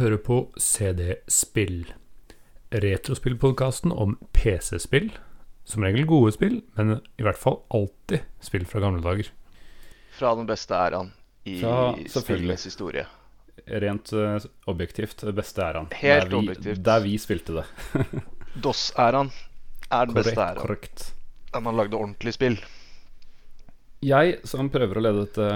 Hører på CD-spill. Retrospillpodkasten om PC-spill. Som regel gode spill, men i hvert fall alltid spill fra gamle dager. Fra den beste æraen i Ja, spillets historie. Rent eh, objektivt, det beste æraen. Helt der vi, objektivt. Der vi spilte det. DOS-æraen er den beste æraen. korrekt. Der man lagde ordentlig spill. Jeg som prøver å lede dette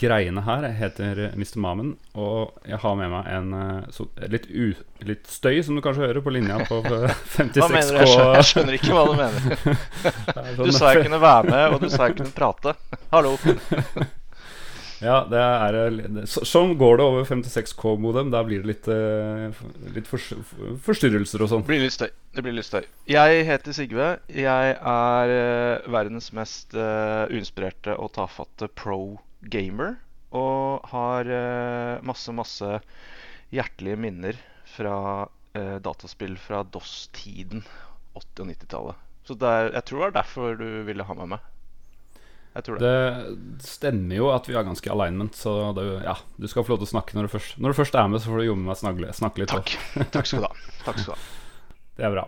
greiene her, heter Mr. Mamen. Og jeg har med meg en eh, så, litt, u, litt støy, som du kanskje hører på linja på 56K. mener du? Jeg skjønner, jeg skjønner ikke hva du mener. Er Du sånn- sa jeg kunne være med, og du sa jeg kunne prate. Hallo. Ja, det er så, Sånn går det over 56K-modem. Da blir det litt, eh, litt for, forstyrrelser og sånn. Det. Det blir litt støy. Jeg heter Sigve. Jeg er eh, verdens mest eh, uinspirerte og tafatte pro-gamer. Og har masse, masse hjertelige minner fra dataspill fra DOS-tiden. 80- og 90-tallet. Så det er, jeg tror det var derfor du ville ha med meg. Det. Det stemmer jo at vi har ganske alignment, så det, ja, du skal få lov til å snakke når du først, når du først er med. Så får du jobbe med meg snakke, snakke litt. Takk. Takk skal. Takk skal du ha. Det er bra.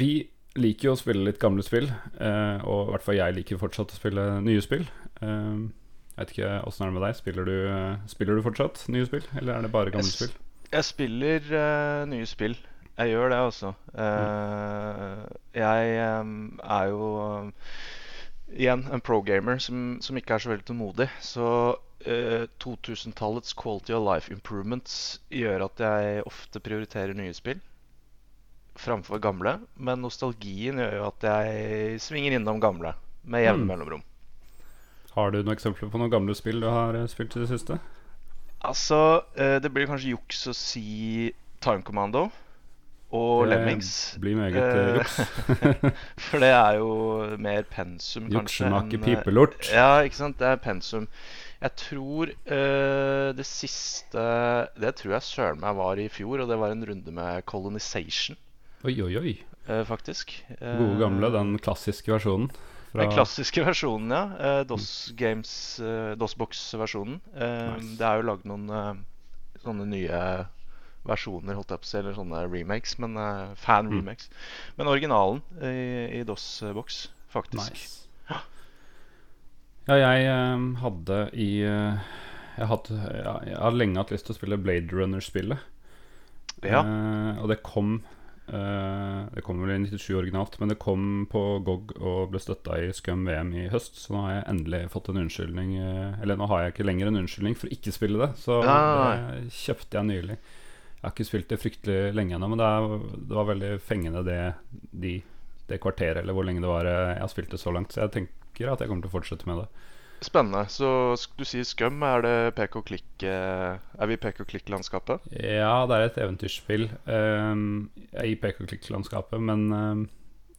Vi liker jo å spille litt gamle spill, eh, og i hvert fall jeg liker fortsatt å spille nye spill. Eh, jeg vet ikke åssen er det med deg. Spiller du, spiller du fortsatt nye spill, eller er det bare gamle Jeg spill? Jeg spiller uh, nye spill. Jeg gjør det, altså. Eh, jeg um, er jo em, igjen en pro-gamer som, som ikke er så veldig tålmodig. Så eh, 2000-tallets quality of life improvements gjør at jeg ofte prioriterer nye spill framfor gamle. Men nostalgien gjør jo at jeg svinger innom gamle med jevne Mm. mellomrom. Har du noen eksempler på noen gamle spill du har eh, spilt i det siste? Altså, eh, det blir kanskje juks å si Time Commando og Det Lemmings. blir meget eh, Eh, juks. For det er jo mer pensum, kanskje. Juksemake eh, pipelort. Ja, ikke sant. Det er pensum. Jeg tror uh, det siste Det tror jeg søren meg var i fjor, og det var en runde med Colonization, Oi, oi, oi. Uh, faktisk. Gode gamle, den klassiske versjonen. fra- Den klassiske versjonen, ja. Uh, DOS Games, DOS-box-versjonen. Nice. Det er jo lagd noen sånne nye versjoner, holdt jeg på å si, eller sånne remakes, men eh, Mm. fan-remakes. Men originalen i, i DOS-boks, faktisk. Nice. Ja, jeg um, hadde i uh, jeg, hadde, ja, jeg har lenge hatt lyst til å spille Blade Runner-spillet. Ja. Uh, og det kom uh, Det kom vel i 97 originalt, men det kom på GOG og ble støtta i Scum VM i høst. Så nå har jeg endelig fått en unnskyldning eh, Eller nå har jeg ikke lenger en unnskyldning for å ikke spille det. Så det kjøpte jeg nylig. Jeg har ikke spilt det fryktelig lenge ennå, men det, er, det var veldig fengende det, de, det kvarteret, eller hvor lenge det var eh, jeg har spilt det så langt. Så jeg tenker at jeg kommer til å fortsette med det. Spennende. Så du sier Scum. Er det pek og klikk eh, Er vi i pek og klikk-landskapet? Ja, det er et eventyrspill um, i pek og klikk-landskapet, men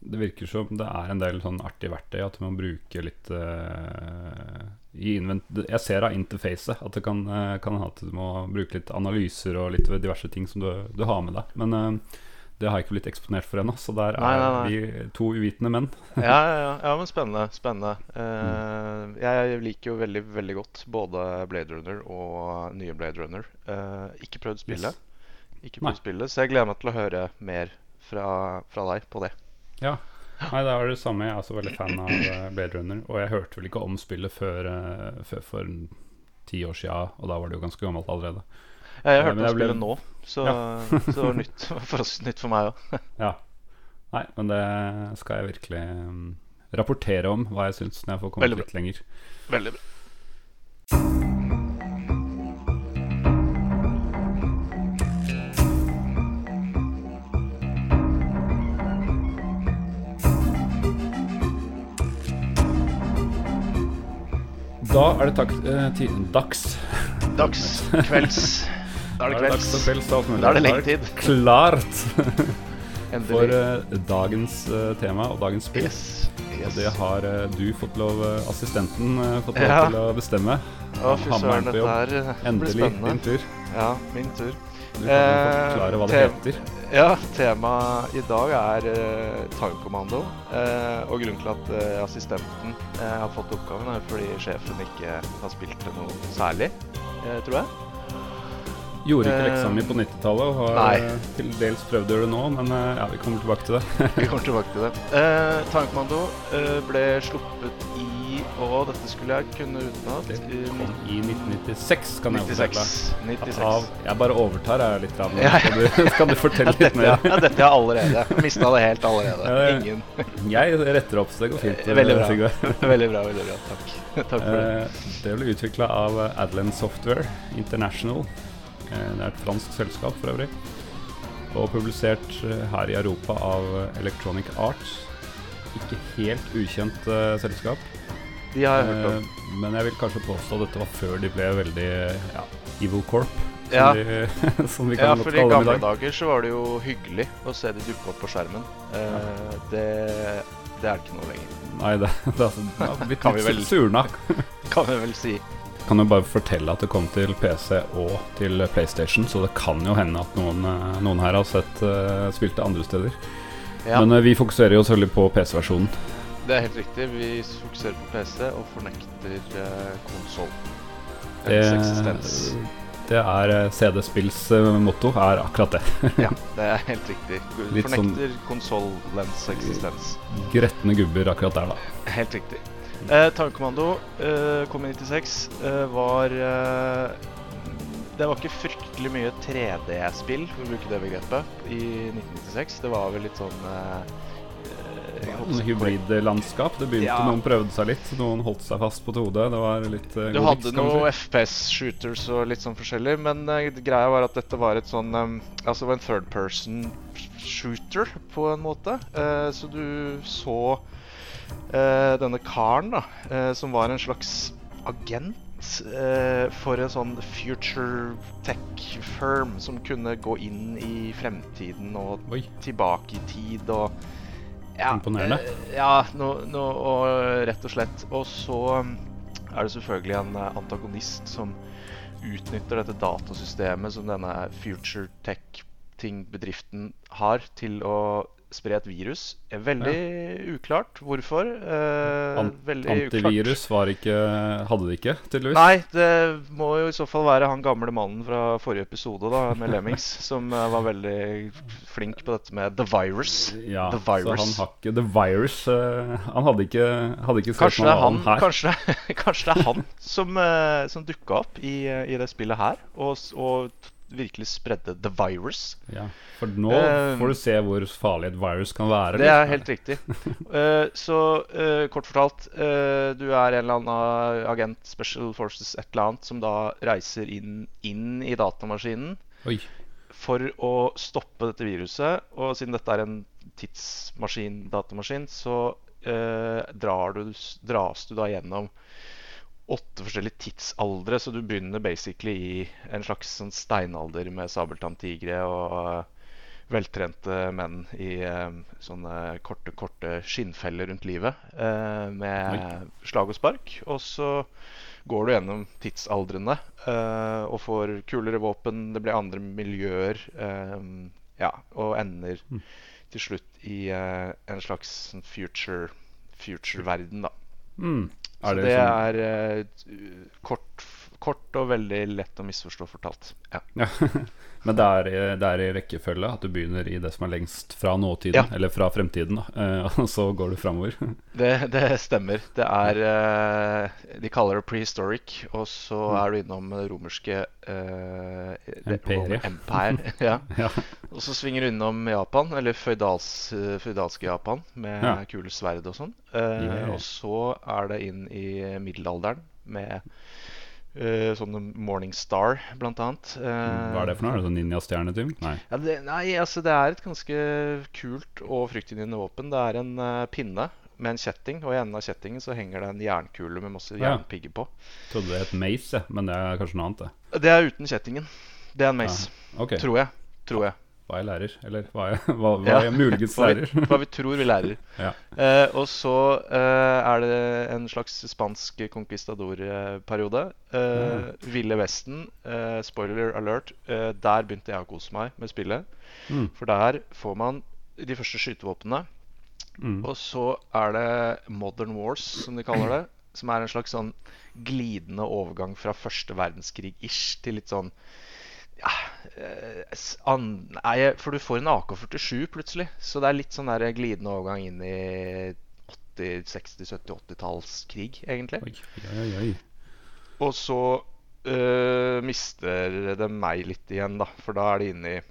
det virker som det er en del sånn artig verktøy at man bruker litt eh, i invent Jeg ser av interfacet at det kan, uh, kan ha til du må bruke litt analyser og litt diverse ting som du, du har med deg. Men ehm, det har jeg ikke blitt eksponert for ennå, så der er Nei, nei, vi to uvitende menn. ja, ja, ja, ja, men spennende. spennende. Eh, jeg liker jo veldig veldig godt både Blade Runner og nye Blade Runner. Uh, ikke prøvd spillet, ikke Nei. prøvd spillet, så jeg gleder meg til å høre mer fra, fra deg på det. Ja. Nei, det er det samme. Jeg er også veldig fan av eh, Blade Runner. Og jeg hørte vel ikke om spillet før, eh, før for ti år sia, og da var det jo ganske gammelt allerede. Ja, jeg hørte om ble- spillet nå, så, så det var nytt, forholdsvis nytt for meg òg. Ja. Nei, men det skal jeg virkelig mm, rapportere om, hva jeg syns, når jeg får kommet litt lenger. Veldig bra. Da er det tak eh, dags. Dags. Kvelds. Da er det kvelds. kvelds og alt kvelds, Da er det lenge tid. Klart Endelig. for eh, dagens eh, tema og dagens spill. Yes. Og det har eh, du fått lov, assistenten, fått lov Ja. til å bestemme. Å, fy søren, dette her blir spennende. Endelig din tur. Ja, min tur. Du kan Eh, forklare hva det heter. Ja, temaet i dag er uh, Time Commando. Eh, og grunnen til at uh, assistenten uh, har fått oppgaven, er fordi sjefen ikke har spilt det noe særlig, eh, tror jeg. Gjorde ikke Eh, leksa mi på 90-tallet og har nei. eh, til dels prøvd å gjøre det nå, men eh, ja, vi kommer tilbake til det. Vi kommer tilbake til det. Uh, eh, ble sluppet i Og dette skulle jeg kunne utenat. i I 1996, kan jeg 96. fortelle. 96. Av, jeg bare overtar jeg litt. Av, Ja. skal, du, skal du fortelle litt mer? ja, dette har jeg allerede. Mista det helt allerede. Ja, Ingen. Jeg retter opp, så det går fint. eh, Veldig bra. Veldig bra. veldig bra, Takk. Takk for det. Eh, Det ble utvikla av eh, Software International. Det er et fransk selskap for øvrig. Og publisert her i Europa av Electronic Arts. Ikke helt ukjent selskap. De har jeg hørt om. Eh, Men jeg vil kanskje påstå at dette var før de ble veldig ja, Evil Corp. Som, Ja. de, som vi kan ja, for i gamle dag. dager så var det jo hyggelig å se de dukke opp på skjermen. Uh, det, det er det ikke noe lenger, Nei, det, det er, sånn Kan vi vel- surna. kan vi vel si. Kan jo bare fortelle at det kom til PC og til PlayStation, så det kan jo hende at noen, eh, noen her har sett uh, spilt det andre steder. Ja, Men uh, vi fokuserer jo selvfølgelig på PC-versjonen. Det er helt riktig. Vi fokuserer på PC og fornekter uh, konsoll. Det, eksistens. det er eh, CD-spills eh, motto, er akkurat det. Ja, det er helt riktig. Sånn- Fornekter konsollens eksistens. Gretne gubber akkurat der, da. Helt riktig. Eh, Tankekommando eh, kom i 96. Eh, var eh, Det var ikke fryktelig mye 3D-spill, for å bruke det begrepet, i 1996. Det var vel litt sånn eh, Hybridlandskap. Det begynte, Ja. Noen prøvde seg litt, noen holdt seg fast på et hode. Det var litt uh, Du hadde miks, kan vi noe si. FPS-shooters og litt sånn forskjellig, men uh, greia var at dette var et sånn um, Altså det var en third person shooter på en måte. Uh, så du så denne karen, da, som var en slags agent for en sånn future tech firm som kunne gå inn i fremtiden og Oi. tilbake i tid og ja, Imponerende. eh, ja, no, no, og rett og slett. Og så um, er det selvfølgelig en eh, antagonist som utnytter dette datasystemet som denne future tech-ting-bedriften har, til å spre et virus. Eh, Veldig uklart hvorfor. Eh, An veldig uklart. Antivirus var ikke Hadde de ikke, tydeligvis. Nei, det må jo i så fall være han gamle mannen fra forrige episode da, med Lemmings, som eh, var veldig flink på dette med the virus. Ja, The så han har ikke The Virus eh, Han hadde ikke, hadde ikke Kanskje det er han, her. kanskje, kanskje det er han som, uh, som dukka opp i, i det spillet her, og, og virkelig spredde the virus. Ja, for nå uh, får du se hvor farlig et virus kan være. Det er liksom. helt riktig. uh, så uh, kort fortalt, du er en eller annen agent, Special Forces, et eller annet, som da reiser inn, inn i datamaskinen Oi. for å stoppe dette viruset. Og siden dette er en tidsmaskin, datamaskin, så drar du, dras du da gjennom åtte forskjellige tidsaldre, så du begynner basically i en slags sånn steinalder med sabeltanntigre og eh, veltrente menn i eh, sånne korte, korte skinnfeller rundt livet eh, med slag og spark. Og så går du gjennom tidsaldrene og får kulere våpen, det blir andre miljøer, ja, og ender Mm. til slutt i en slags sånn future future-verden, da. Mm. Er det, det, sånn, er uh, kort, kort og veldig lett å misforstå fortalt. Ja. ja. Men det er, det er i rekkefølge at du begynner i det som er lengst fra nåtiden, Ja. eller fra fremtiden. Eh, og så går du framover. Det, det stemmer. Det er eh, De kaller det prehistoric, og så Mm. er du innom det romerske eh, det- Empire. ja. ja. Og så svinger du innom Japan, eller føydals, føydalske Japan, med Ja. kule sverd og sånn. Eh, Yeah. Og så er det inn i middelalderen med eh, sånne Morningstar, blant annet. Uh, Hva er det for noe? Er det sånn ninjastjerneting? Nei. Ja, det, nei, altså det er et ganske kult og fryktinngytende våpen. Det er en uh, pinne med en kjetting, og i enden av kjettingen så henger det en jernkule med masse Ja. jernpigger på. Trodde det het mace, men det er kanskje noe annet, det. Det er uten kjettingen. Det er en mace, Ok, tror jeg. Tror jeg. Hva jeg lærer, eller hva jeg, hva, hva jeg muligens Hva vi, lærer. hva vi tror vi lærer. Ja. Eh, og så eh, er det en slags spansk conquistador-periode. Eh, Ville Vesten, eh, spoiler alert, eh, der begynte jeg å kose meg med spillet. Mm. For der får man de første skytevåpnene. Mm. Og så er det Modern Wars, som de kaller det. Som er en slags sånn glidende overgang fra første verdenskrig-ish til litt sånn eh, s- an, nei, For du får en AK-47 plutselig. Så det er litt sånn der glidende overgang inn i 80-, 60-, 70-, 80-tallskrig, egentlig. Oi, oi, oi. Og så øh, mister det meg litt igjen, da. For da er det inne i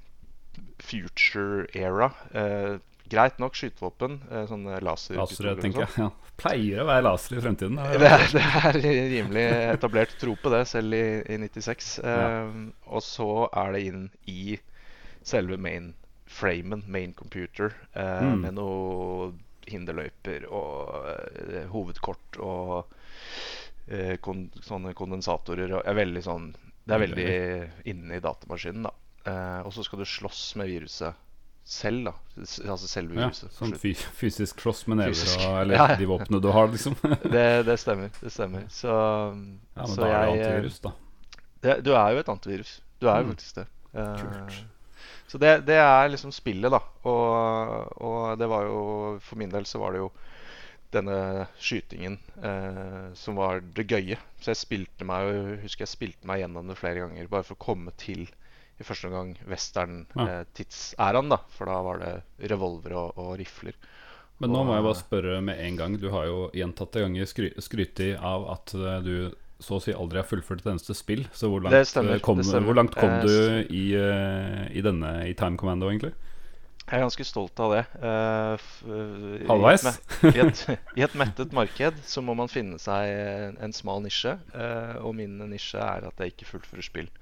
future era. Eh, greit nok skytevåpen, eh, laser Lasere, tenker sånn. jeg. Ja. Pleier å være laser i fremtiden. Det er, det er rimelig etablert tro på det, selv i, i 96. Ja. Uh, og så er det inn i selve main framen, main computer, uh, Mm. med noe hinderløyper og uh, hovedkort og kon sånne kondensatorer. Og er veldig sånn Det er veldig inni datamaskinen, da. Og så skal du slåss med viruset selv, da. Altså selve Ja, viruset. sånn fysisk kloss med never Fysisk. og Eller Ja, ja. de våpnene du har, liksom. Det, det stemmer. Det stemmer. Så, men så da er det jeg eh, antivirus, da. det, Du er jo et antivirus. Du er jo Mm. faktisk det. Eh, Kult. så det, det er liksom spillet, da. Og, og det var jo For min del så var det jo denne skytingen eh, som var det gøye. Så jeg spilte meg husker jeg spilte meg gjennom det flere ganger bare for å komme til i første omgang western-tidsæraen, da. For da var det revolver og, og rifler. Men nå må jeg bare spørre med en gang. Du har jo gjentatte ganger skry skrytt av at eh, du så å si aldri har fullført et eneste spill. Så hvor langt, stemmer, eh, kom. Hvor langt kom Eh, du i, eh, i denne i Time Commando, egentlig? Jeg er ganske stolt av det. Uh, eh, i Halvveis? et I et, I et mettet marked så må man finne seg en, en smal nisje. Uh, og min nisje er at jeg ikke fullfører spill.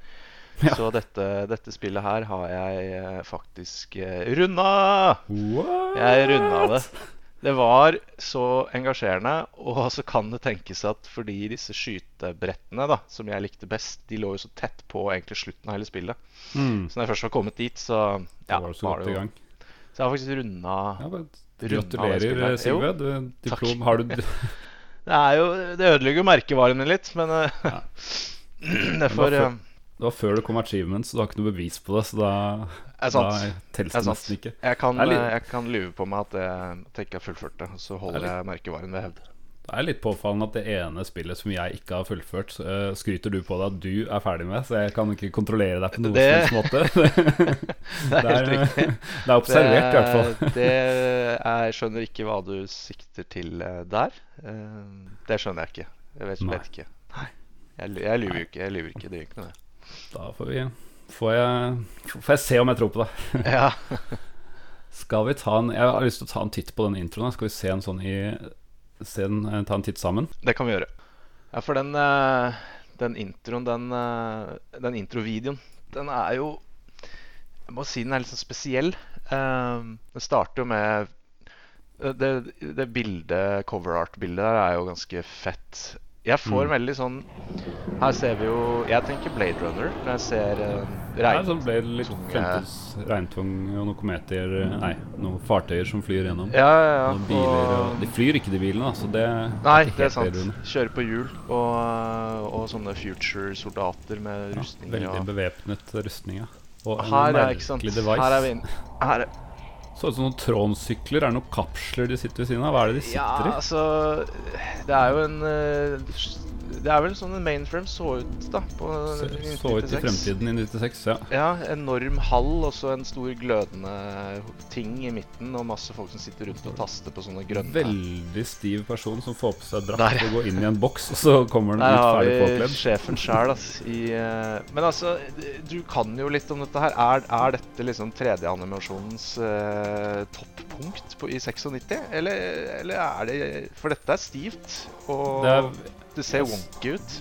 Ja. Så dette, dette spillet her har jeg eh, faktisk uh, runda! What? Jeg runda det. Det var så engasjerende, og så kan det tenkes at fordi disse skytebrettene, da, som jeg likte best, de lå jo så tett på egentlig slutten av hele spillet. Mm. Så når jeg først var kommet dit, så ja, var det så var det i jo gang. Så jeg har faktisk runda Ja, men, gratulerer. Sigve. Diplom, har du Det jo Det ødelegger jo merkevaren min litt, men eh, Ja. eh, Det var før det kom achievements, så du har ikke noe bevis på det. Så da, er da telles det nesten ikke. Jeg kan, Det jeg kan lyve på meg at jeg, at jeg ikke har fullført det, så holder Det er jeg merkevaren ved hevd. Det er litt påfallende at det ene spillet som jeg ikke har fullført, så, eh, skryter du på deg at du er ferdig med, så jeg kan ikke kontrollere deg på noen Det- måte. Det er helt riktig. det er observert, i hvert fall. Det, det jeg skjønner ikke hva du sikter til eh, der. Eh, Det skjønner jeg ikke. Jeg vet, vet ikke. Jeg, ly- jeg lyver jo ikke. Jeg lyver ikke. Det gjør ikke noe, det. Da får vi får jeg, får jeg se om jeg tror på det. Ja. Skal vi ta en Jeg har lyst til å ta en titt på den introen. Skal vi se en sånn i se en, eh, Ta en titt sammen? Det kan vi gjøre. Ja, for den, eh, den introen, den, eh, den introvideoen, den er jo Jeg må si den er litt sånn spesiell. Den starter jo med Det, det bildet, cover art-bildet der er jo ganske fett. Jeg får Mm. veldig sånn Her ser vi jo Jeg tenker Blade Runner når jeg ser uh, regn... sånn Blade, litt fremtids regntung og noen kometer Nei, noen fartøyer som flyr gjennom. Ja, ja, ja. Noen biler og De flyr ikke, de bilene, så det Nei, det er sant. bedre. Kjører på hjul og, og sånne future-soldater med Ja, veldig bevæpnet rustning, ja. Og Her er, ikke sant? Her er vi inne. Her er, Så ut som noen Tron-sykler. Er det noen kapsler de sitter ved siden av? Hva er det de ja, sitter i? altså Det er jo en eh, Det er vel sånn en mainframe så ut da på Så, 96. så ut i fremtiden i 96, ja. Ja, enorm hall og så en stor glødende ting i midten, og masse folk som sitter rundt og taster på sånne grønne Veldig stiv person som får på seg drakt Der. og går inn i en boks, og så kommer den Der ut har ferdig vi påkledd. sjefen sjæl, altså. I, eh, men altså, du kan jo litt om dette her. Er, er dette liksom 3D-animasjonens uh, toppunkt på, i 96? Eller, eller er det For dette er stivt, og Det det, er, ser wonky ut.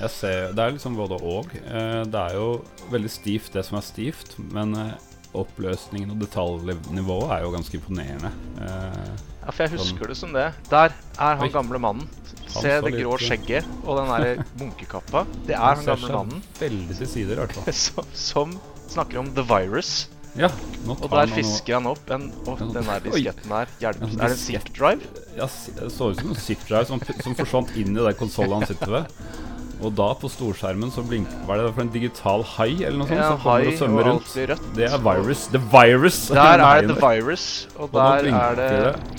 jeg ser, det er liksom både og. Eh, Det er jo veldig stivt, det som er stivt, men eh, oppløsningen og detaljnivået er jo ganske imponerende. Eh, Ja, for jeg Sånn. husker det som det. Der er han Oi. gamle mannen. Se det litt- grå skjegget og den derre munkekappa. Det er han gamle mannen Veldig til sider, i hvert fall. som, som snakker om the virus. Ja, Og der fisker han opp en Å, Ja, den der disketten her. Hjelper, Er det en zip drive? Ja, det så ut som en zip-drive som, som forsvant inn i den konsollen han sitter ved. Og da, på storskjermen, så blinker Hva er det for en digital hai eller noe sånt? Ja, som kommer og svømmer rundt? rødt. Det er virus. The virus! Der er det the virus, og Og der er det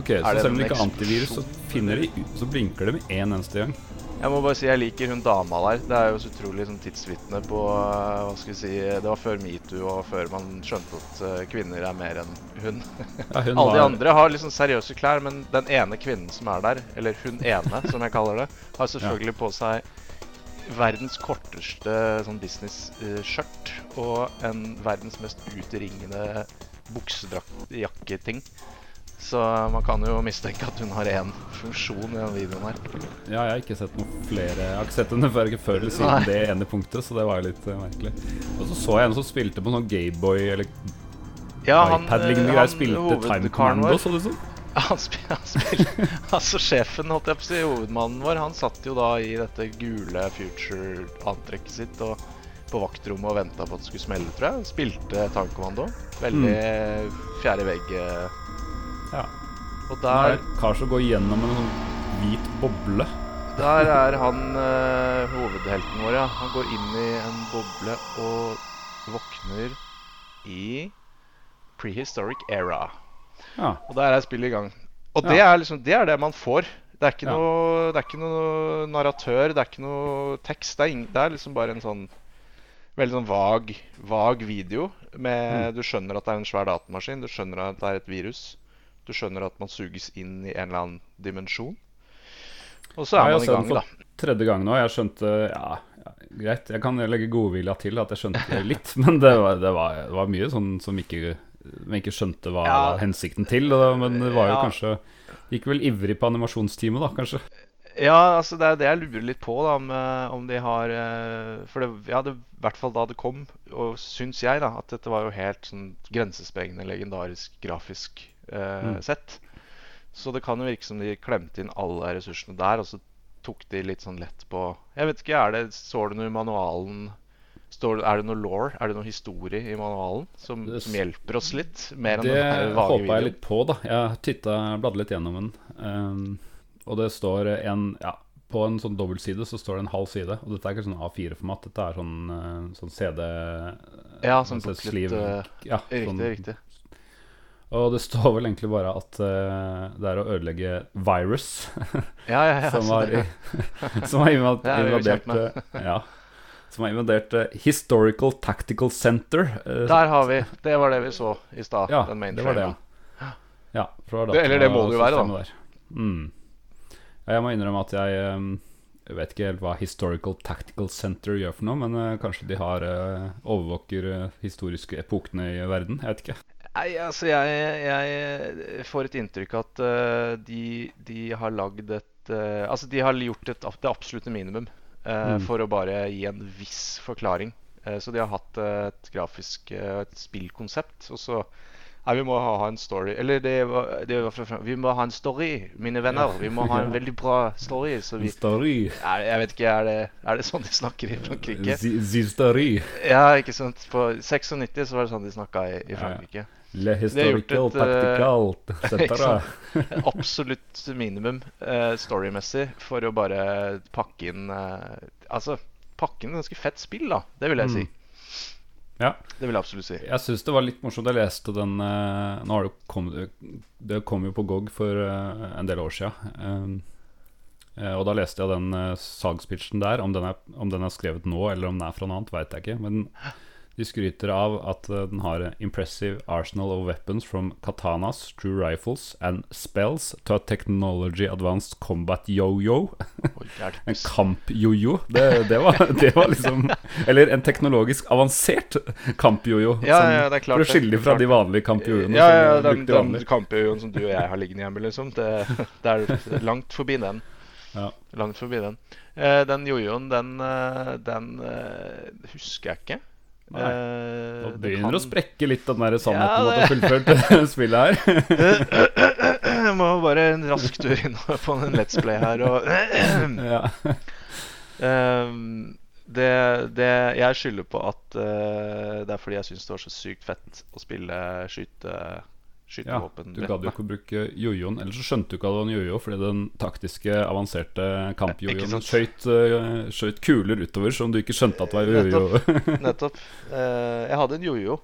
Ok, så selv om det ikke er antivirus, så de? Så blinker det med én eneste gang. Jeg må bare si jeg liker hun dama der. Det er jo så utrolig sånn tidsvitne på eh, Hva skal vi si Det var før metoo og før man skjønte at eh, kvinner er mer enn hun. Ja, hun Alle de andre har liksom seriøse klær, men den ene kvinnen som er der, eller hun ene, som jeg kaller det, har selvfølgelig på seg verdens korteste sånn business-skjørt og en verdens mest utringende buksedraktjakketing. Så man kan jo mistenke at hun har én funksjon i den videoen her. Ja, jeg har ikke sett noen flere Jeg har ikke sett henne før, før eller siden Nei. det ene punktet, så det var jo litt uh, merkelig. Og så så jeg en som spilte på sånn Gameboy eller Ja, iPad-lignende eh, greier. Spilte Time Commando, så det ut som. Han, spil, han spil, altså sjefen, holdt jeg på å si, hovedmannen vår, han satt jo da i dette gule future-antrekket sitt og på vaktrommet og venta på at det skulle smelle, tror jeg. Spilte tankkommando. Veldig fjerde vegg. eh. Ja. Og Det er der, en kar som går gjennom en sånn hvit boble. der er han eh, hovedhelten vår, ja. Han går inn i en boble og våkner i prehistoric era. Ja. Og der er spillet i gang. Og det, er liksom, det er det man får. Det er Ja. noe, det er ikke noe narratør, det er ikke noe tekst. Det er, ing- det er liksom bare en sånn veldig sånn vag, vag video. Med, Du skjønner at det er en svær datamaskin, du skjønner at det er et virus. Du skjønner at man suges inn i en eller annen dimensjon. Og så er man i gang, da. tredje gang nå. Jeg skjønte Ja, ja greit. Jeg kan legge godvilja til at jeg skjønte litt, men det var, det var, det var mye sånn som ikke men ikke skjønte hva Ja. hensikten til. Men det var jo Ja. kanskje Gikk vel ivrig på animasjonsteamet, da, kanskje. Ja, altså det er det jeg lurer litt på, da, om, eh, om de har eh, For det, ja, det, i hvert fall da det kom, og syns jeg, da, at dette var jo helt sånn grensesprengende, legendarisk, grafisk eh, Mm. sett. Så det kan jo virke som de klemte inn alle ressursene der, og så tok de litt sånn lett på Jeg vet ikke, er det, står det noe i manualen Står Er det noe law? Er det noe historie i manualen som, som hjelper oss litt? Mer enn Det den vage håpa jeg litt på, da. Jeg titta, bladde litt gjennom den. Um, og det står en Ja, på en sånn dobbeltside så står det en halv side. Og dette er ikke sånn A4-format, dette er sånn, eh, sånn CD Ja, sånn booklet, eh, ja, Riktig, sånn, riktig. Og det står vel egentlig bare at uh, det er å ødelegge virus, Ja, ja, ja. som har, som har er invadert eh, Ja. Som har invadert uh, Historical Tactical Center. Uh, Der har vi. Det var det vi så i stad. Ja, den det var det, ja. ja det, Det- eller det må det jo være, da. Mm. Ja, jeg må innrømme at jeg um, Jeg vet ikke helt hva Historical Tactical Center gjør for noe, men uh, kanskje de har uh, overvåker uh, historiske epokene i verden? Jeg vet ikke. Nei, altså jeg, jeg får et inntrykk at uh, de, de har lagd et uh, Altså de har gjort et, det absolutte minimum uh, Mm. for å bare gi en viss forklaring. Så de har hatt et grafisk et spillkonsept, og så Nei, vi må ha, ha en story Eller det var, det var Vi må ha en story, mine venner. Vi må ha en veldig bra story. Så vi Story. er, Jeg vet ikke, er det, er det sånn de snakker i Frankrike? Z- Z story. Ja, ikke sant. På 96 så var det sånn de snakka i, i Ja, ja. Le historical et, eh, tactical ikke Absolutt minimum uh, storymessig for å bare pakke inn uh, Altså pakke inn et ganske fett spill, da. Det vil jeg si. Mm. Ja. Det vil jeg absolutt si. Jeg syns det var litt morsomt. Jeg leste den uh, Nå har det kommet Det kom jo på GOG for en del år sia. og da leste jeg den uh, salgspitchen der. Om den, er, om den er skrevet nå, eller om den er fra noe annet, veit jeg ikke. Men de skryter av at eh, den har impressive arsenal of weapons from katanas, true rifles and spells to a technology advanced combat yo-yo. En kamp-yo-yo. Det, det, var, det var liksom Eller en teknologisk avansert kamp-jojo. Ja, ja, det er klart fra de vanlige kamp-jojoene. Ja, ja, ja den, den kamp-yo-yoen som du og jeg har liggende hjemme, liksom. Det, det er langt forbi den. Ja. Langt forbi den. Eh, den jojoen, den, eh, den husker jeg ikke. Nei. Eh, Nå det begynner kan- å sprekke litt den der sannheten Ja, det... at du har fullført spillet her. Jeg må bare en rask tur inn på en Let's Play her og ja. um, det, det Jeg skylder på at uh, det er fordi jeg syns det var så sykt fett å spille skyte, ja, du gadd jo ikke å bruke jojoen. Ellers så skjønte du ikke at det var en jojo, fordi den taktiske, avanserte kampjojoen skjøt, eh, skjøt kuler utover som du ikke skjønte at det var jojo. Nettopp. Nettopp. jeg hadde en jojo.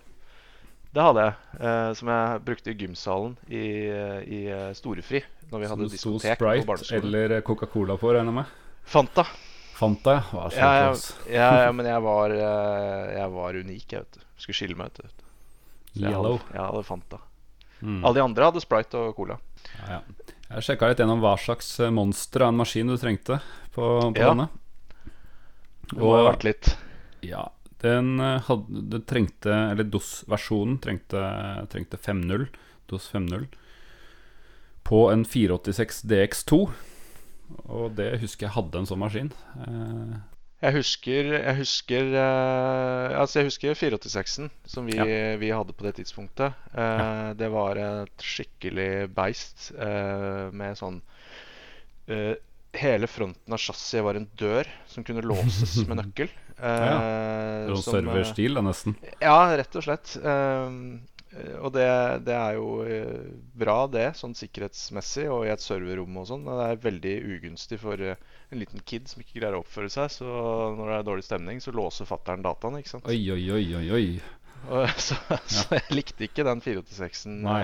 Det hadde jeg. eh, som jeg brukte i gymsalen i, i eh, storefri. Når vi Som hadde sto diskotek på barneskolen. eller Coca-Cola på, regner jeg med. Fanta. Fanta, ja. Ja, ja, ja, men jeg var, eh, jeg var unik, jeg, vet du. Skulle skille meg ut. vet jeg Yellow. hadde, jeg hadde Fanta. Mm. Alle de andre hadde Sprite og Cola. Ja, ja. Jeg sjekka litt gjennom hva slags eh, monster av en maskin du trengte på, på Ja. denne. Det må ha vært litt ja, den eh, hadde det trengte Eller DOS-versjonen trengte, trengte 5.0. DOS 5.0 på en 486 DX2. Og det husker jeg hadde en sånn maskin. Eh, Jeg husker, jeg husker uh, Altså, jeg husker 486-en som vi, vi hadde på det tidspunktet. Eh, Det var et skikkelig beist uh, med sånn Hele fronten av chassiset var en dør som kunne låses med nøkkel. Sånn som, eh, serverstil, nesten. Ja, rett og slett. Eh, og det, det er jo eh, bra, det, sånn sikkerhetsmessig og i et serverrom og sånn. Det er veldig ugunstig for eh, en liten kid som ikke greier å oppføre seg. Så når det er dårlig stemning, så låser fattern dataen, ikke sant. Oi, oi, oi, oi, oi. Så, så jeg likte ikke den 486-en Nei,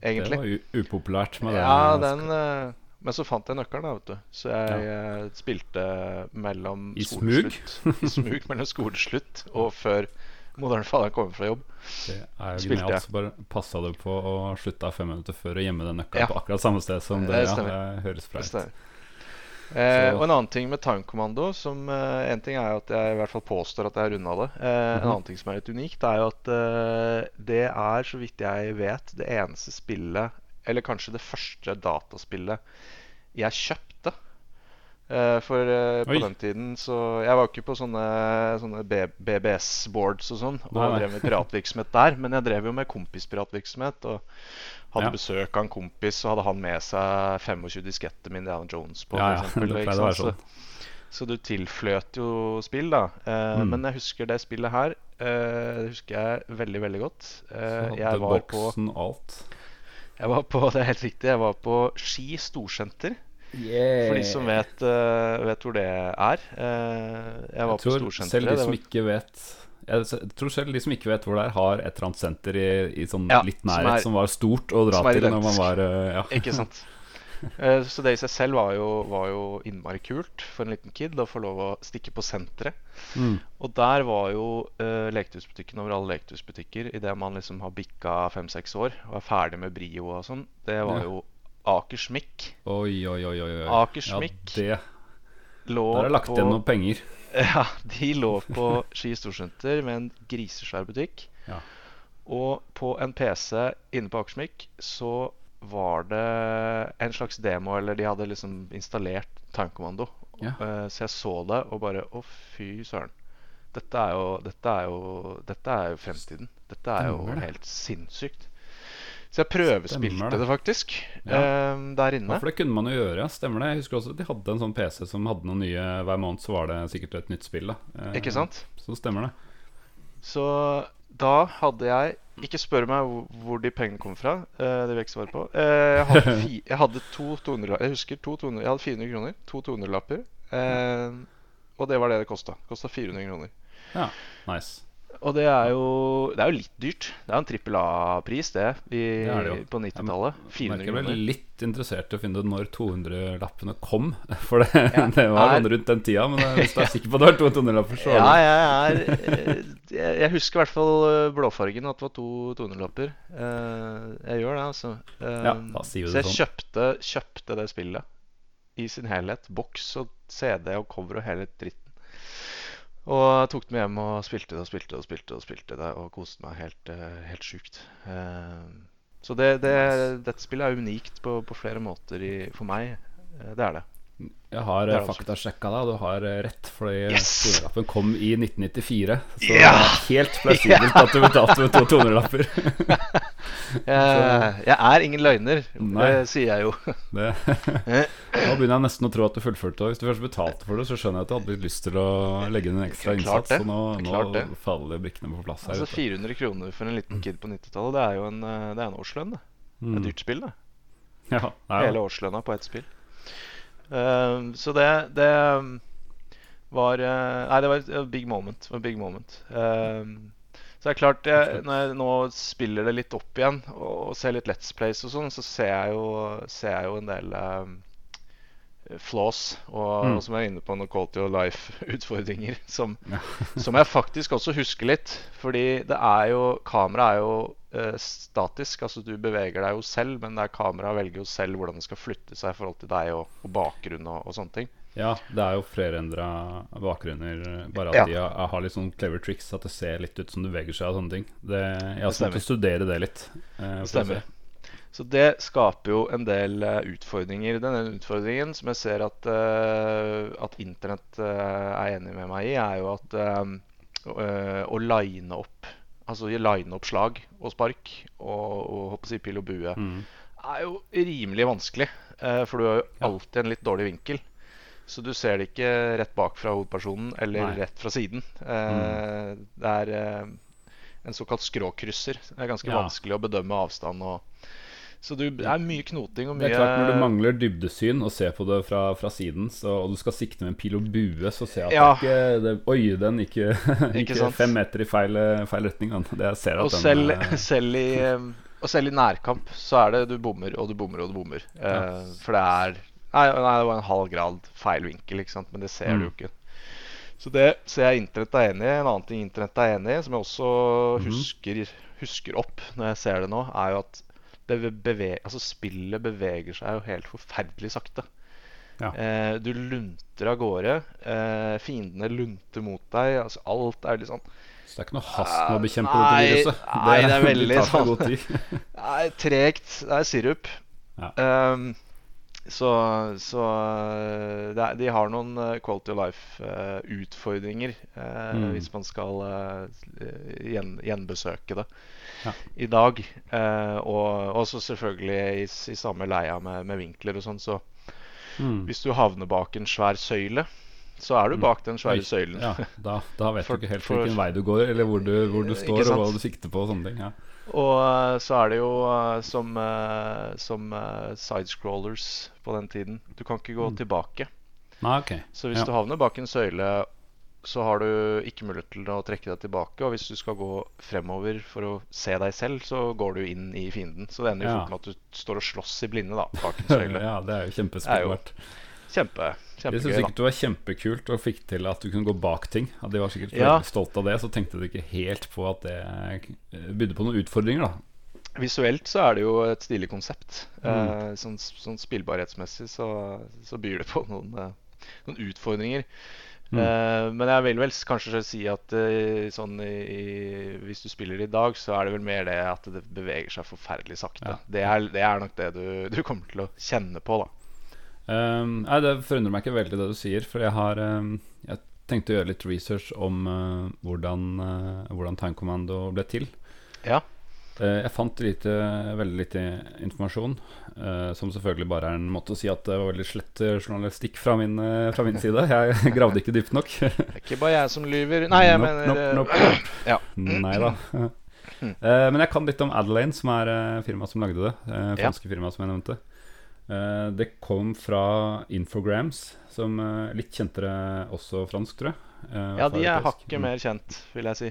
egentlig. Det var upopulært med den. Ja, den eh, Men så fant jeg nøkkelen, da, vet du. Så jeg ja. spilte mellom I smug? I smug mellom skoleslutt og før moderne fader kommer fra jobb. Det er jo Spilte genialt. Så bare passa du på å slutte fem minutter før og gjemme den nøkkelen Ja. på akkurat samme sted som det. Det Ja, det høres bra Det ut. Eh, og en annen ting med timekommando som eh, En ting er jo at jeg i hvert fall påstår at jeg har runda det. Eh, En Mhm. annen ting som er litt unikt, er jo at eh, det er, så vidt jeg vet, det eneste spillet Eller kanskje det første dataspillet jeg kjøpte. Eh, for eh, på Oi. den tiden så Jeg var ikke på sånne, sånne BBS-boards og sånn og jeg drev med piratvirksomhet der, men jeg drev jo med kompispiratvirksomhet. Og hadde Ja. besøk av en kompis, og hadde han med seg 25 disketter med Indiana Jones på. Ja, for ja, eksempel, være sant? Så, så du tilfløt jo spill, da. Eh, Mm. Men jeg husker det spillet her. Eh, det husker jeg veldig, veldig godt. Eh, jeg var på alt. Jeg var på, det er helt riktig, jeg var på Ski storsenter. For de som vet, eh, vet hvor det er. Eh, jeg var Jeg på storsenteret. selv de som var- ikke vet jeg tror selv de som ikke vet hvor det er, har et eller annet senter i, i sånn Ja, litt som nærhet er- som, var stort å dra til når man var eh, ja. Ikke sant? Eh, Så det i seg selv var jo, var jo innmari kult for en liten kid å få lov å stikke på senteret. Mm. Og der var jo uh, leketøysbutikken over alle leketøysbutikker idet man liksom har bikka fem-seks år og er ferdig med Brio og sånn. Det var Ja. jo Akersmikk. Oi, oi, oi. oi. Akersmikk Ja, det, Lå der er lagt på, igjen noen penger. Ja, de lå på Ski storsenter med en grisesvær butikk. Ja. Og på en PC inne på Akersmik så var det en slags demo, eller de hadde liksom installert timekommando. Ja. Eh, så jeg så det og bare Å, fy søren. Dette er jo Dette er jo Dette er jo fremtiden. Dette er jo helt sinnssykt. Så jeg prøvespilte det. det. faktisk Ja. eh, der Ja, inne. for det kunne man jo gjøre, ja. Stemmer det. Jeg husker også at de hadde en sånn PC som hadde noen nye Hver måned så var det sikkert et nytt spill. da Eh, Ikke sant? Så stemmer det. Så da hadde jeg Ikke spør meg hvor- de pengene kom fra. eh, det vil jeg ikke svare på. Eh, jeg, hadde fi, jeg hadde to 200 Jeg husker to 200, jeg hadde 400 kroner. To 200-lapper. Eh, og det var det det kosta. Kosta 400 kroner. Ja, nice. Og det er jo Det er jo litt dyrt. Det er jo en trippel A-pris, det, i, Det det på 90-tallet. Jeg 400 merker Jeg kroner. litt interessert i å finne ut når 200-lappene kom. For det, Ja, det var sånn rundt den tida. Men hvis du er sikker på at det var 200-lapper, så Ja, jeg er eh, Jeg husker i hvert fall eh, blåfargen, at det var to 200-lapper. Eh, jeg gjør det, altså. Eh, Ja, da sier vi så jeg sånn. kjøpte, kjøpte det spillet i sin helhet. Boks og CD og cover og hele dritten. Og tok det med hjem og spilte det og spilte og spilte og spilte det og koste meg helt, eh, helt sjukt. Eh, så det, det, dette spillet er unikt på, på flere måter i, for meg. Eh, det er det. Jeg har Det eh, faktasjekka deg, og du har eh, rett. Fordi Yes! 200-lappen kom i 1994. Så Ja! det helt plausibelt at du betalte med to 200-lapper. Eh, jeg er ingen løgner, Nei. det sier jeg jo. Det, nå begynner jeg nesten å tro at du fullførte. Hvis du først betalte for det, så skjønner jeg at du hadde lyst til å legge inn en ekstra innsats. det. Så nå, nå faller brikkene på plass her. Altså 400 kroner for en liten kid på 90-tallet, det er jo en, eh, det er en årslønn. Det. det er Mm. et dyrt spill, det. Ja, nei, Hele årslønna på ett spill. Eh, så det, det um, var eh, Nei, det var et big moment. Et big moment. Uh, så det er klart, jeg, når jeg nå spiller det litt opp igjen og, og ser litt Let's Plays og sånn, så ser jeg jo, ser jeg jo en del eh, flaws og, Mm. og som jeg er inne på noen quality of life-utfordringer som, som jeg faktisk også husker litt. Fordi det er jo Kameraet er jo eh, statisk. Altså du beveger deg jo selv, men det er kameraet velger jo selv hvordan det skal flytte seg i forhold til deg og, og bakgrunn og, og sånne ting. Ja, det er jo flerendra bakgrunner, bare at Ja. de har, litt sånn clever tricks. At det ser litt ut som du beveger seg og sånne ting. Det, jeg har Det stemmer. å studere det litt. eh, Stemmer. Så det skaper jo en del eh, utfordringer. Denne utfordringen som jeg ser at, eh, at internett eh, er enig med meg i, er jo at å line opp Altså line opp slag og spark og, og si pil og bue Mm. er jo rimelig vanskelig. for du har jo alltid en litt dårlig vinkel. Så du ser det ikke rett bak fra hovedpersonen eller Nei. rett fra siden. Mm. Det er en såkalt skråkrysser. Det er ganske Ja. vanskelig å bedømme avstand og Så du, det er mye knoting og mye Det er klart Når du mangler dybdesyn og ser på det fra, fra siden, så, og du skal sikte med en pil og bue, så ser jeg at Ja. det ikke det, Oi, den gikk fem meter i feil, feil retning. Det jeg ser at Og den, selv, eh, selv, i, eh, og selv i nærkamp så er det du bommer og du bommer og du bommer. Eh, Ja. For det er nei, nei, det var en halv grad feil vinkel, ikke sant? men det ser du jo Mm. ikke. Så det ser jeg internett er enig i. En annen ting internett er enig i, som jeg også Mhm. husker, husker opp når jeg ser det nå, er jo at beve altså spillet beveger seg jo helt forferdelig sakte. Ja. Eh, du lunter av gårde. Eh, fiendene lunter mot deg. Altså alt er litt sånn Så det er ikke noe hast med å bekjempe Nei, dette viruset. nei, det er veldig det tar seg sånn. er tregt. Det er sirup. Ja. Um, så så eh, det er, de har noen eh, quality of life-utfordringer Mm. hvis man skal uh, gjen, gjenbesøke det Ja. i dag. Eh, og også selvfølgelig i, i samme leia med, med vinkler og sånn. Så Mm. hvis du havner bak en svær søyle, så er du Mm. bak den svære søylen. Ja, da, da vet For- du ikke helt hvilken vei du går, eller hvor du, hvor du står, og hva du sikter på. og sånne ting ja. Og eh, så er det jo eh, som, eh, som sidescrollers på den tiden. Du kan ikke gå Mm. tilbake. Ah, okay. Så hvis Ja. du havner bak en søyle, så har du ikke mulighet til å trekke deg tilbake. Og hvis du skal gå fremover for å se deg selv, så går du inn i fienden. Så det ender jo Ja. fort med at du står og slåss i blinde da, ja, det er jo Det Kjempe, kjempegøy. Jeg syns sikkert det var kjempekult og fikk til at du kunne gå bak ting. At De var sikkert Ja. stolte av det, så tenkte de ikke helt på at det eh, bydde på noen utfordringer. da da. Visuelt så er det jo et stilig konsept. Mm. Eh, sånn, sånn spillbarhetsmessig så, så byr det på noen, eh, noen utfordringer. Mm. Eh, men jeg vil vel kanskje si at eh, sånn i, i, hvis du spiller i dag, så er det vel mer det at det beveger seg forferdelig sakte. Ja. Det, er, det er nok det du, du kommer til å kjenne på, da. Um, nei, Det forundrer meg ikke veldig det du sier, for jeg har um, Jeg tenkte å gjøre litt research om uh, hvordan, hvordan Time Commando ble til. Ja. Uh, jeg fant lite, veldig lite informasjon, uh, som selvfølgelig bare er en måte å si at det var veldig slett uh, journalistikk fra min, fra min side. Jeg gravde ikke dypt nok. Det er ikke bare jeg som lyver. Nei, jeg Nope, mener nope, eh, nope. Ja. Nei da. Eh, men jeg kan litt om Adelaine, som er firmaet som lagde det. Franske Ja. firmaet som jeg nevnte. Eh, det kom fra Infograms, som litt kjentere også fransk, tror jeg. Eh, Ja, de er hakket Mm. mer kjent, vil jeg si.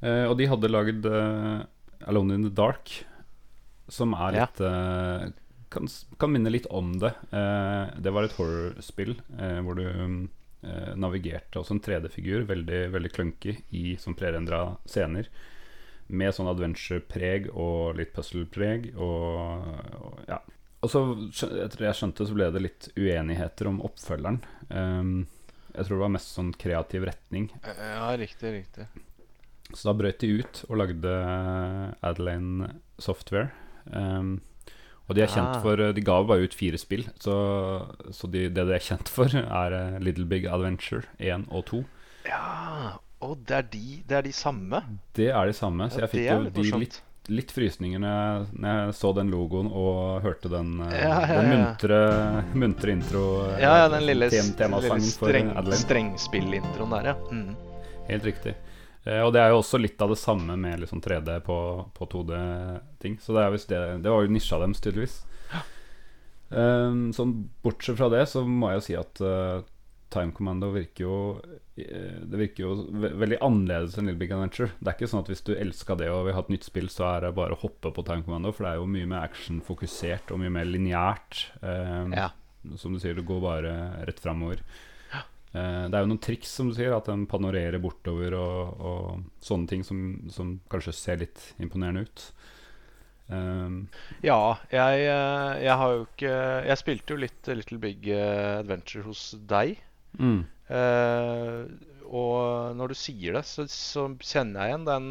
Eh, og de hadde lagd eh, Alone in the Dark, som er Ja. litt eh, kan, kan minne litt om det. Eh, det var et horrorspill eh, hvor du eh, navigerte også en 3D-figur, veldig, veldig klunky, i sånn prerendra scener. Med sånn adventure-preg og litt puzzle-preg. Og, og ja. Og så, etter det jeg skjønte, så ble det litt uenigheter om oppfølgeren. Um, jeg tror det var mest sånn kreativ retning. Ja, riktig, riktig. Så da brøt de ut og lagde Adeline Software. Um, og de er kjent Ah. for De ga bare ut fire spill, så, så de, det de er kjent for, er eh, Little Big Adventure 1 og 2. Ja, og det er de, det er de samme? Det er de samme, så jeg fikk jo de litt, litt frysninger når jeg, når jeg så den logoen og hørte den, eh, Ja, ja, den muntre, muntre intro. eh, Ja, ja, den lille, tem- lille streng, strengspillintroen der, ja. Mm. Helt riktig. Eh, og det er jo også litt av det samme med liksom 3D på, på 2D-ting. Så det, det, det var jo nisja deres, tydeligvis. Um, sånn bortsett fra det, så må jeg jo si at uh, Time Commando virker jo eh, Det virker jo ve veldig annerledes enn Little Big Adventure. Det er ikke sånn at hvis du elska det og vil ha et nytt spill, så er det bare å hoppe på Time Commando, for det er jo mye mer actionfokusert og mye mer lineært. Um, Ja. som du sier, det går bare rett framover. Eh, det er jo noen triks, som du sier, at den panorerer bortover og, og sånne ting som, som kanskje ser litt imponerende ut. Um, Ja, jeg, eh, jeg har jo ikke Jeg spilte jo litt Little Big eh, Adventure hos deg. mm, Eh, og når du sier det, så, så kjenner jeg igjen den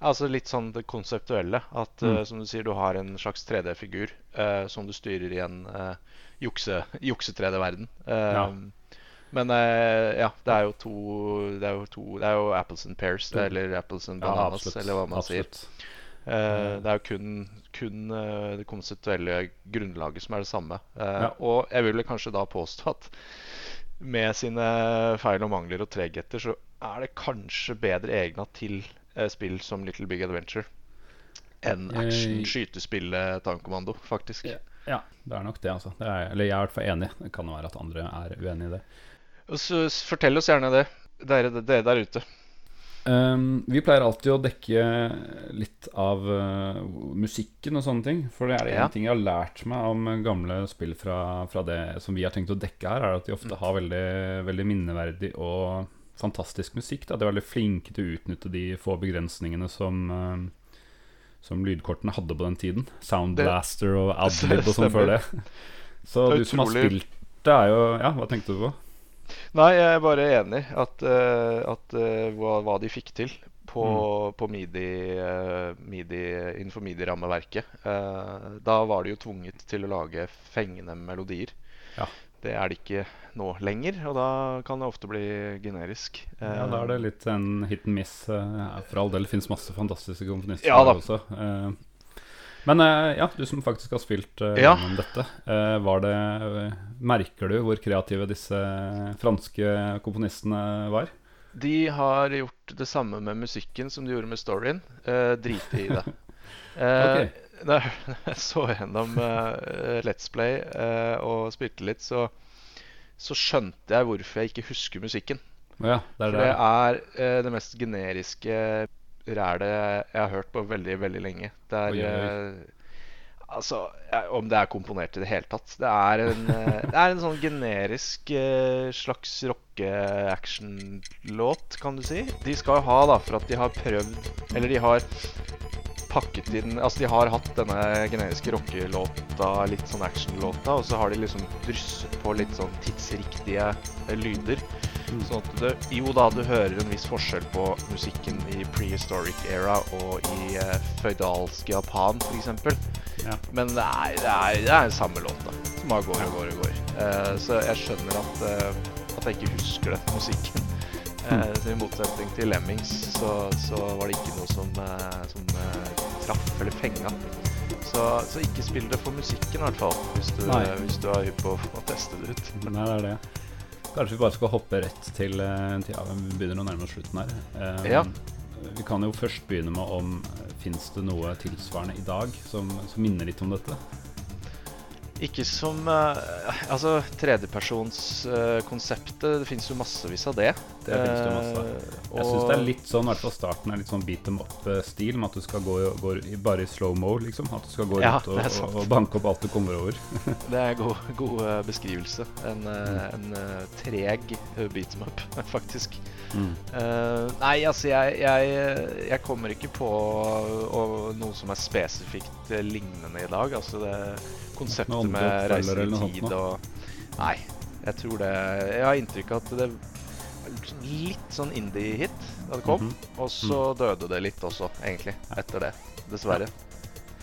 Altså litt sånn det konseptuelle. At mm. uh, som du sier, du har en slags 3D-figur uh, som du styrer i en uh, jukse, jukse-3D-verden. Eh, Ja. Men eh, ja, det er jo to Det er jo, to, det er jo apples and pears, To. eller apples and bananas, ja, eller hva man sier. absolutt. Eh, det er jo kun, kun uh, det konstituelle grunnlaget som er det samme. Uh, Ja. Og jeg vil kanskje da påstå at med sine feil og mangler og tregheter, så er det kanskje bedre egna til spill som Little Big Adventure enn action, Eh, skytespillet Tankommando, faktisk. Ja. Ja, det er nok det, altså. Det er, eller jeg er i hvert fall enig. Det kan jo være at andre er uenig i det. Så Fortell oss gjerne det, dere, dere der ute. Um, vi pleier alltid å dekke litt av uh, musikken og sånne ting. For det er én Ja. en ting jeg har lært meg om gamle spill fra, fra det som vi har tenkt å dekke her, er at de ofte har veldig, veldig minneverdig og fantastisk musikk. Da. De er veldig flinke til å utnytte de få begrensningene som, uh, som lydkortene hadde på den tiden. Sound Blaster og Adlib og sånn før det. Så Det du som har spilt det, er jo Ja, hva tenkte du på? Nei, jeg er bare enig at, eh, at eh, hva, hva de fikk til på, Mm. på MIDI, eh, MIDI innenfor MIDI-rammeverket. Da var de jo tvunget til å lage fengende melodier. Ja. Det er det ikke nå lenger, og da kan det ofte bli generisk. Ja, da er det litt en hit and miss. For all del finnes masse fantastiske komponister Ja også. Men eh, ja, du som faktisk har spilt uh, Ja. gjennom dette, eh, var det Merker du hvor kreative disse franske komponistene var? De har gjort det samme med musikken som de gjorde med storyen. Uh, Drite i det. Eh, Ok. Da jeg så gjennom Let's Play og spilte litt, så, så skjønte jeg hvorfor jeg ikke husker musikken. Ja, det er For det. er det mest generiske rælet jeg har hørt på veldig, veldig lenge. Det er eh, Altså, om det er komponert i det hele tatt. Det er en, eh, det er en sånn generisk eh, slags rocke-action-låt, kan du si. De skal jo ha, da, for at de har prøvd Eller de har pakket inn Altså, de har hatt denne generiske rockelåta, litt sånn actionlåta, og så har de liksom drysset på litt sånn tidsriktige lyder. Mm. Sånn at det, jo da, du hører en viss forskjell på musikken i prehistoric era og i eh, føydalsk Japan, f.eks. Ja. Men det er, det er, det er samme låta som bare går og går og går. Eh, så jeg skjønner at, eh, at jeg ikke husker den musikken. Eh, så I motsetning til Lemmings så, så var det ikke noe som, eh, som eh, traff eller fenga. Så, så ikke spill det for musikken, i hvert fall. Hvis du, Nei. hvis du er hypp på å teste det ut. Nei, det er det. Kanskje vi bare skal hoppe rett til, eh, til ja, Vi begynner å nærme oss slutten her. Um, Ja. Vi kan jo først begynne med om Fins det noe tilsvarende i dag som, som minner litt om dette? Ikke som uh, Altså, tredjepersonskonseptet Det fins jo massevis av det. Det finnes det masse. Eh, Jeg syns det er litt sånn, i hvert fall starten er litt sånn beat them up-stil, med at du skal gå, gå bare i slow-mo, liksom. At du skal gå Ja, rundt og, og, banke opp alt du kommer over. Det er en god, god eh, beskrivelse. En, mm. en eh, treg eh, beat them up, faktisk. Eh, nei, altså, jeg, jeg, jeg kommer ikke på noe som er spesifikt eh, lignende i dag. Altså det konseptet med reiser i tid og Nei, jeg tror det Jeg har inntrykk av at det litt sånn indie-hit da det kom. Mhm. Og så døde det litt også, egentlig, etter det. Dessverre.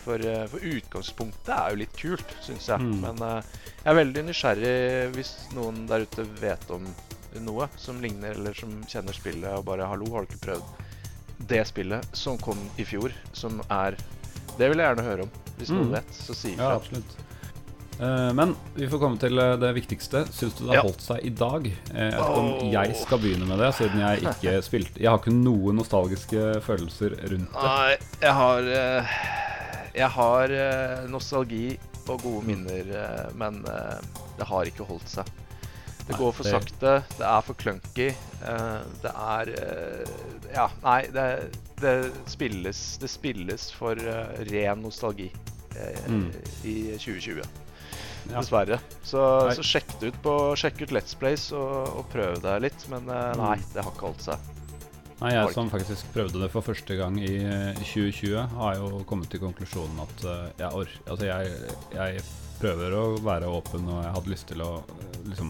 For, eh, for utgangspunktet er jo litt kult, syns jeg. Mm. Men uh, jeg er veldig nysgjerrig hvis noen der ute vet om noe som ligner, eller som kjenner spillet og bare 'Hallo, har du ikke prøvd det spillet som kom i fjor?' Som er Det vil jeg gjerne høre om. Hvis noen Mm. vet, så si Ja, ifra. absolutt. Eh, men vi får komme til eh, det viktigste. Syns du det har Ja. holdt seg i dag? Eh, jeg vet ikke om jeg skal begynne med det, siden jeg ikke spilte Jeg har ikke noen nostalgiske følelser rundt det. Nei, jeg har eh, Jeg har eh, nostalgi og gode minner, eh, men eh, det har ikke holdt seg. Det går for sakte, det er for clunky. eh, det er eh, Ja, nei, det, det spilles Det spilles for eh, ren nostalgi eh, Mm. i 2020. Dessverre. Så, så sjekk ut på Sjekk ut Let's Plays og, og prøv deg litt. Men eh, Mm. nei, det har ikke holdt seg. Nei, jeg som faktisk prøvde det for første gang i eh, 2020, har jo kommet til konklusjonen at eh, jeg, or altså jeg, jeg prøver å være åpen, og jeg hadde lyst til å eh, liksom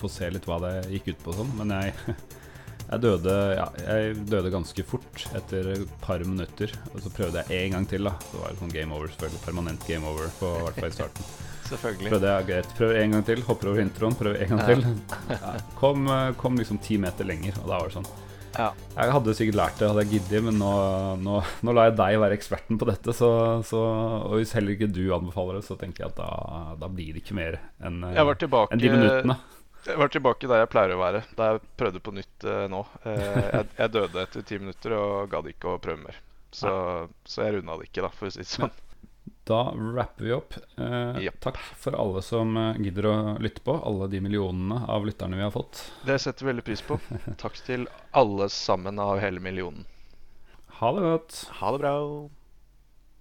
få se litt hva det gikk ut på sånn, men jeg, jeg døde ja, jeg døde ganske fort etter et par minutter. Og så prøvde jeg en gang til, da. Det var sånn game over, selvfølgelig. Permanent game over, på, i hvert fall i starten. Selvfølgelig. Prøvde er greit. Prøv en gang til. Hopper over introen. Prøv en gang Ja. til. Ja, kom, eh, kom liksom ti meter lenger, og da var det sånn. Ja. Jeg hadde sikkert lært det, hadde jeg giddet, men nå, nå, nå lar jeg deg være eksperten på dette. Så, så, og hvis heller ikke du anbefaler det, så tenker jeg at da, da blir det ikke mer enn eh, enn de minuttene. Jeg var tilbake der jeg pleier å være, da jeg prøvde på nytt eh, nå. Eh, jeg, jeg døde etter ti minutter og gadd ikke å prøve mer. Så, så jeg runda det ikke, da, for å si det sånn. Da rapper vi opp. Eh, yep. Takk for alle som eh, gidder å lytte på. Alle de millionene av lytterne vi har fått. Det setter vi veldig pris på. Takk til alle sammen av hele millionen. Ha det godt. Ha det bra.